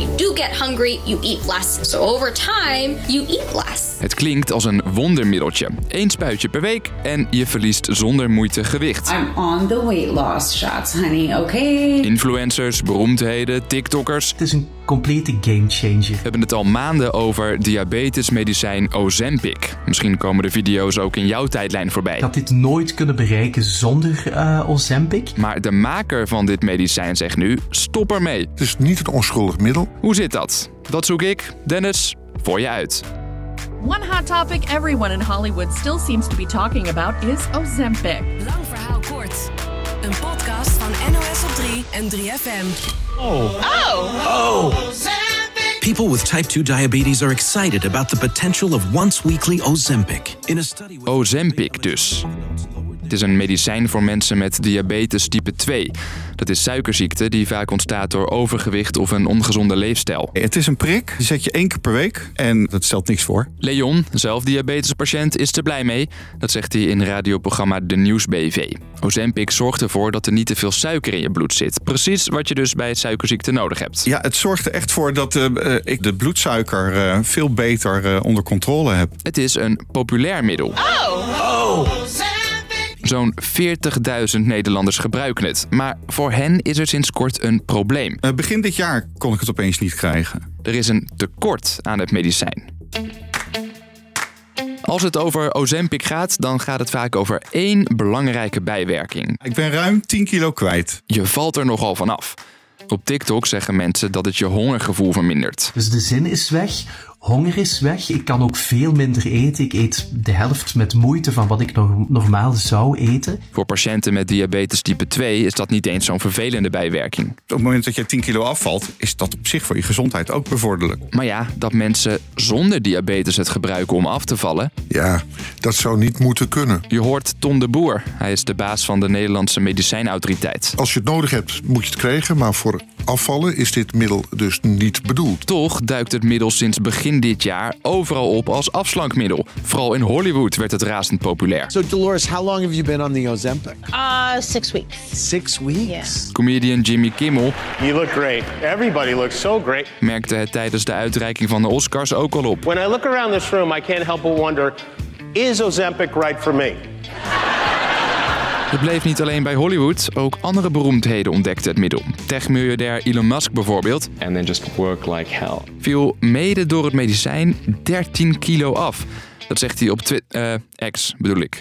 you do get hungry, you eat less. So over time, you eat less. Het klinkt als een wondermiddeltje. Eén spuitje per week en je verliest zonder moeite gewicht. I'm on the weight loss shots, honey, okay? Influencers, beroemdheden, TikTokkers Het is een complete gamechanger. hebben het al maanden over diabetesmedicijn Ozempic. Misschien komen de video's ook in jouw tijdlijn voorbij. Ik had dit nooit kunnen bereiken zonder eh Ozempic. Maar de maker van dit medicijn zegt nu: stop ermee. Het is niet een onschuldig middel. Hoe zit dat? Dat zoek ik, Dennis, voor je uit. One hot topic everyone in Hollywood still seems to be talking about is Ozempic. Lang verhaal kort. Een podcast van NOS op 3 en 3FM. People with type 2 diabetes are excited about the potential of once weekly Ozempic. In a study with Ozempic dus. Het is een medicijn voor mensen met diabetes type 2. Dat is suikerziekte die vaak ontstaat door overgewicht of een ongezonde leefstijl. Het is een prik, die zet je één keer per week en dat stelt niks voor. Leon, zelf diabetespatiënt, is er blij mee. Dat zegt hij in radioprogramma De Nieuws BV. Ozempic zorgt ervoor dat er niet te veel suiker in je bloed zit. Precies wat je dus bij suikerziekte nodig hebt. Ja, het zorgt er echt voor dat eh, ik de bloedsuiker eh, veel beter eh, onder controle heb. Het is een populair middel. Zo'n 40.000 Nederlanders gebruiken het. Maar voor hen is er sinds kort een probleem. Eh, begin dit jaar kon ik het opeens niet krijgen. Er is een tekort aan het medicijn. Als het over Ozempic gaat, dan gaat het vaak over één belangrijke bijwerking. Ik ben ruim 10 kilo kwijt. Je valt er nogal vanaf. Op TikTok zeggen mensen dat het je hongergevoel vermindert. Dus de zin is weg, honger is weg. Ik kan ook veel minder eten. Ik eet de helft met moeite van wat ik nog normaal zou eten. Voor patiënten met diabetes type 2 is dat niet eens zo'n vervelende bijwerking. Op het moment dat je 10 kilo afvalt, is dat op zich voor je gezondheid ook bevorderlijk. Maar ja, dat mensen zonder diabetes het gebruiken om af te vallen. Ja, dat zou niet moeten kunnen. Je hoort Ton de Boer. Hij is de baas van de Nederlandse medicijnautoriteit. Als je het nodig hebt, moet je het krijgen. Maar voor afvallen is dit middel dus niet bedoeld. Toch duikt het middel sinds begin dit jaar overal op als afslankmiddel. Vooral in Hollywood werd het razend populair. So, Dolores, how long have you been on the Ozempic? Uh, six weeks. Six weeks. Comedian Jimmy Kimmel You look great. Everybody looks so great. merkte het tijdens de uitreiking van de Oscars ook al op. When I look around this room, I can't help but wonder is Ozempic right for me? Het bleef niet alleen bij Hollywood, ook andere beroemdheden ontdekten het middel. Techmiljardair Elon Musk bijvoorbeeld and then just work like hell. viel mede door het medicijn 13 kilo af. Dat zegt hij op Twitter. X bedoel ik.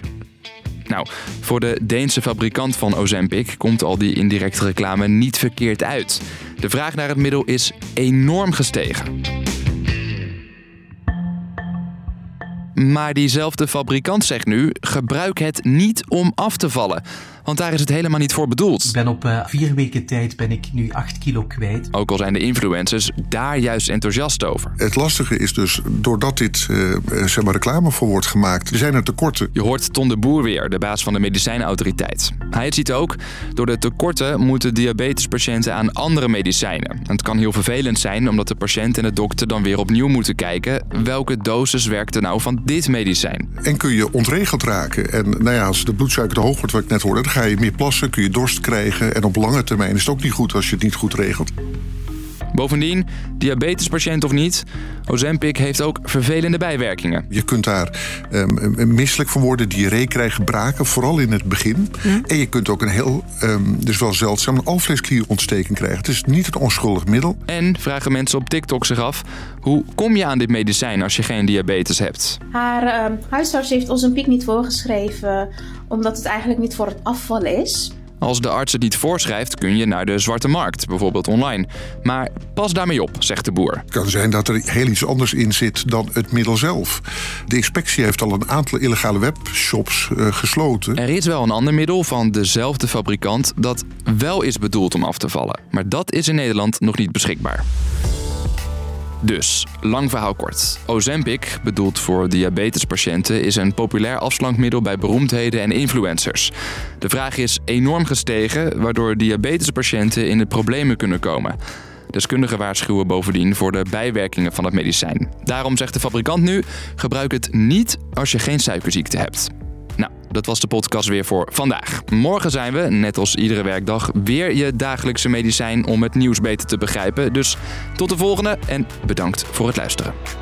Nou, voor de Deense fabrikant van Ozempic komt al die indirecte reclame niet verkeerd uit. De vraag naar het middel is enorm gestegen. Maar diezelfde fabrikant zegt nu: gebruik het niet om af te vallen. Want daar is het helemaal niet voor bedoeld. Ik ben op eh, vier weken tijd ben ik nu 8 kilo kwijt. Ook al zijn de influencers daar juist enthousiast over. Het lastige is dus, doordat dit eh, zeg maar reclame voor wordt gemaakt, zijn er tekorten. Je hoort Ton de Boer weer, de baas van de medicijnautoriteit. Hij ziet ook, door de tekorten moeten diabetespatiënten aan andere medicijnen. En het kan heel vervelend zijn, omdat de patiënt en de dokter dan weer opnieuw moeten kijken... welke dosis werkt er nou van dit medicijn. En kun je ontregeld raken. En nou ja, als de bloedsuiker te hoog wordt, wat ik net hoorde, dan ga je meer plassen, kun je dorst krijgen. En op lange termijn is het ook niet goed als je het niet goed regelt. Bovendien, diabetespatiënt of niet, Ozempic heeft ook vervelende bijwerkingen. Je kunt daar um, misselijk van worden, diarree krijgen, braken, vooral in het begin. En je kunt ook een heel, um, dus wel zeldzaam, een alvleesklierontsteking krijgen. Het is niet een onschuldig middel. En vragen mensen op TikTok zich af, hoe kom je aan dit medicijn als je geen diabetes hebt? Haar uh, huisarts heeft ons een piek niet voorgeschreven, omdat het eigenlijk niet voor het afvallen is. Als de arts het niet voorschrijft, kun je naar de zwarte markt, bijvoorbeeld online. Maar pas daarmee op, zegt de boer. Het kan zijn dat er heel iets anders in zit dan het middel zelf. De inspectie heeft al een aantal illegale webshops uh, gesloten. Er is wel een ander middel van dezelfde fabrikant dat wel is bedoeld om af te vallen. Maar dat is in Nederland nog niet beschikbaar. Dus, lang verhaal kort. Ozempic, bedoeld voor diabetespatiënten, is een populair afslankmiddel bij beroemdheden en influencers. De vraag is enorm gestegen, waardoor diabetespatiënten in de problemen kunnen komen. Deskundigen waarschuwen bovendien voor de bijwerkingen van het medicijn. Daarom zegt de fabrikant nu: gebruik het niet als je geen suikerziekte hebt. Dat was de podcast weer voor vandaag. Morgen zijn we, net als iedere werkdag, weer je dagelijkse medicijn om het nieuws beter te begrijpen. Dus tot de volgende en bedankt voor het luisteren.